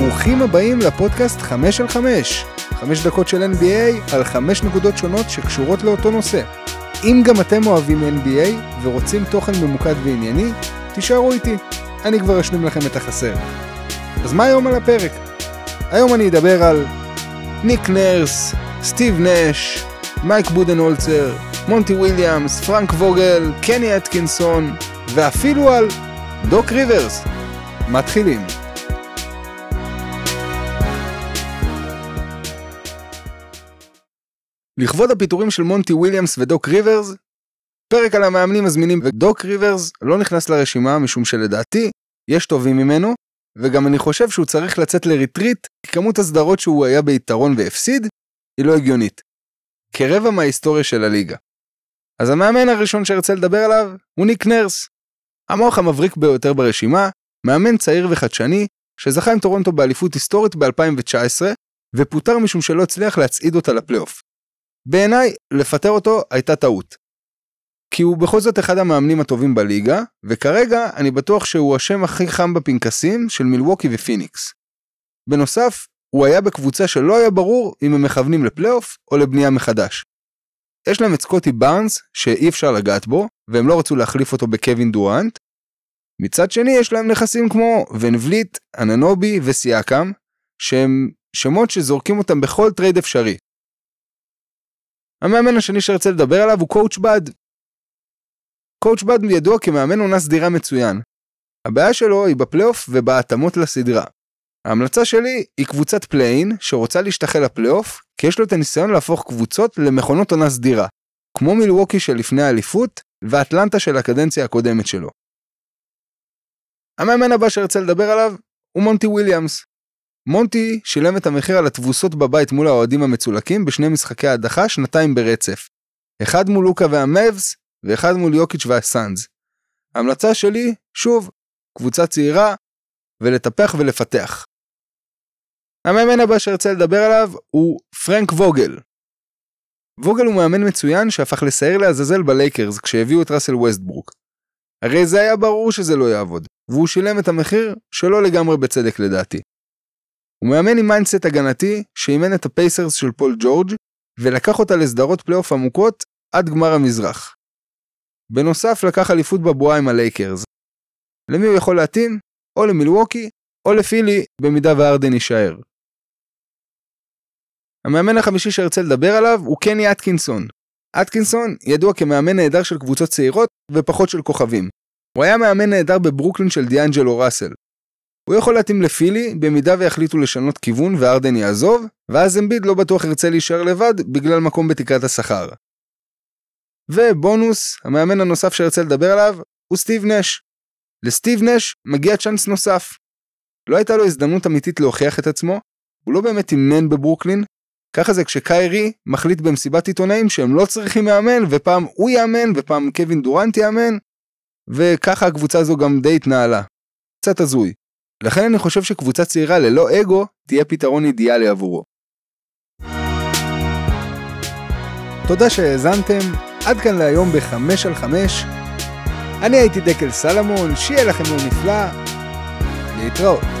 ברוכים הבאים לפודקאסט 5 על 5. 5 דקות של NBA על 5 נקודות שונות שקשורות לאותו נושא. אם גם אתם אוהבים NBA ורוצים תוכן ממוקד וענייני, תישארו איתי, אני כבר אשלים לכם את החסר. אז מה היום על הפרק? היום אני אדבר על ניק נרס, סטיב נש, מייק בודנהולצר, מונטי וויליאמס, פרנק ווגל, קני אטקינסון, ואפילו על דוק ריברס. מתחילים. לכבוד הפיטורים של מונטי וויליאמס ודוק ריברס, פרק על המאמנים הזמינים ודוק ריברס לא נכנס לרשימה משום שלדעתי יש טובים ממנו, וגם אני חושב שהוא צריך לצאת ל retreat, כי כמות הסדרות שהוא היה ביתרון והפסיד היא לא הגיונית. כרבע מההיסטוריה של הליגה. אז המאמן הראשון שארצה לדבר עליו הוא ניק נרס. המוח המבריק ביותר ברשימה, מאמן צעיר וחדשני, שזכה עם טורונטו באליפות היסטורית ב-2019, ופוטר משום שלא הצליח להצעיד אותה לפלייאוף. בעיניי, לפטר אותו הייתה טעות. כי הוא בכל זאת אחד המאמנים הטובים בליגה, וכרגע אני בטוח שהוא השם הכי חם בפנקסים של מילווקי ופיניקס. בנוסף, הוא היה בקבוצה שלא היה ברור אם הם מכוונים לפלייאוף או לבנייה מחדש. יש להם את סקוטי בארנס, שאי אפשר לגעת בו, והם לא רצו להחליף אותו בקווין דורנט. מצד שני יש להם נכסים כמו ון וליט, אננובי וסיאקם, שהם שמות שזורקים אותם בכל trade אפשרי. המאמן השני שארצה לדבר עליו הוא coach Bud. coach Bud ידוע כמאמן עונה סדירה מצוין. הבעיה שלו היא בפלייאוף ובהתאמות לסדרה. ההמלצה שלי היא קבוצת play-in שרוצה להשתחל לפלייאוף, כי יש לו את הניסיון להפוך קבוצות למכונות עונה סדירה, כמו מילווקי של לפני האליפות, ואטלנטה של הקדנציה הקודמת שלו. המאמן הבא שרצה לדבר עליו הוא מונטי וויליאמס. מונטי שילם את המחיר על התבוסות בבית מול האוהדים המצולקים בשני משחקי ההדחה שנתיים ברצף. אחד מול לוקה והמאבס, ואחד מול יוקיץ' והסאנז. ההמלצה שלי, שוב, קבוצה צעירה, ולטפח ולפתח. המאמן הבא שארצה לדבר עליו הוא פרנק ווגל. ווגל הוא מאמן מצוין שהפך לשעיר לעזאזל בלייקרס כשהביאו את ראסל ווסטברוק. הרי זה היה ברור שזה לא יעבוד, והוא שילם את המחיר שלא לגמרי בצדק לדעתי. הוא מאמן עם mindset הגנתי שאימן את הפייסרס של פול ג'ורג' ולקח אותה לסדרות פלייאוף עמוקות עד גמר המזרח. בנוסף לקח אליפות בבועה עם הלייקרס. למי הוא יכול להתאים? או למילווקי או לפילי במידה והארדן יישאר. המאמן החמישי שארצה לדבר עליו הוא קני אטקינסון. אטקינסון ידוע כמאמן נהדר של קבוצות צעירות ופחות של כוכבים. הוא היה מאמן נהדר בברוקלין של דיאנג'לו ראסל. הוא יכול להתאים לפילי במידה ויחליטו לשנות כיוון וארדן יעזוב, ואז אמביד לא בטוח ירצה להישאר לבד בגלל מקום בתקרת השכר. ובונוס, המאמן הנוסף שארצה לדבר עליו הוא סטיב נש. לסטיב נש מגיע צ'אנס נוסף. לא הייתה לו הזדמנות אמיתית להוכיח את עצמו, הוא לא באמת אימן בברוקלין, ככה זה כשקיירי מחליט במסיבת עיתונאים שהם לא צריכים מאמן, ופעם הוא יאמן, ופעם קווין דורנט יאמן, וככה הקבוצה הזו גם די התנהלה. קצת הזוי. לכן אני חושב שקבוצה צעירה ללא אגו תהיה פתרון אידיאלי עבורו. תודה שהאזנתם, עד כאן להיום בחמש על חמש. אני הייתי דקל סלמון, שיהיה לכם יום נפלא, להתראות.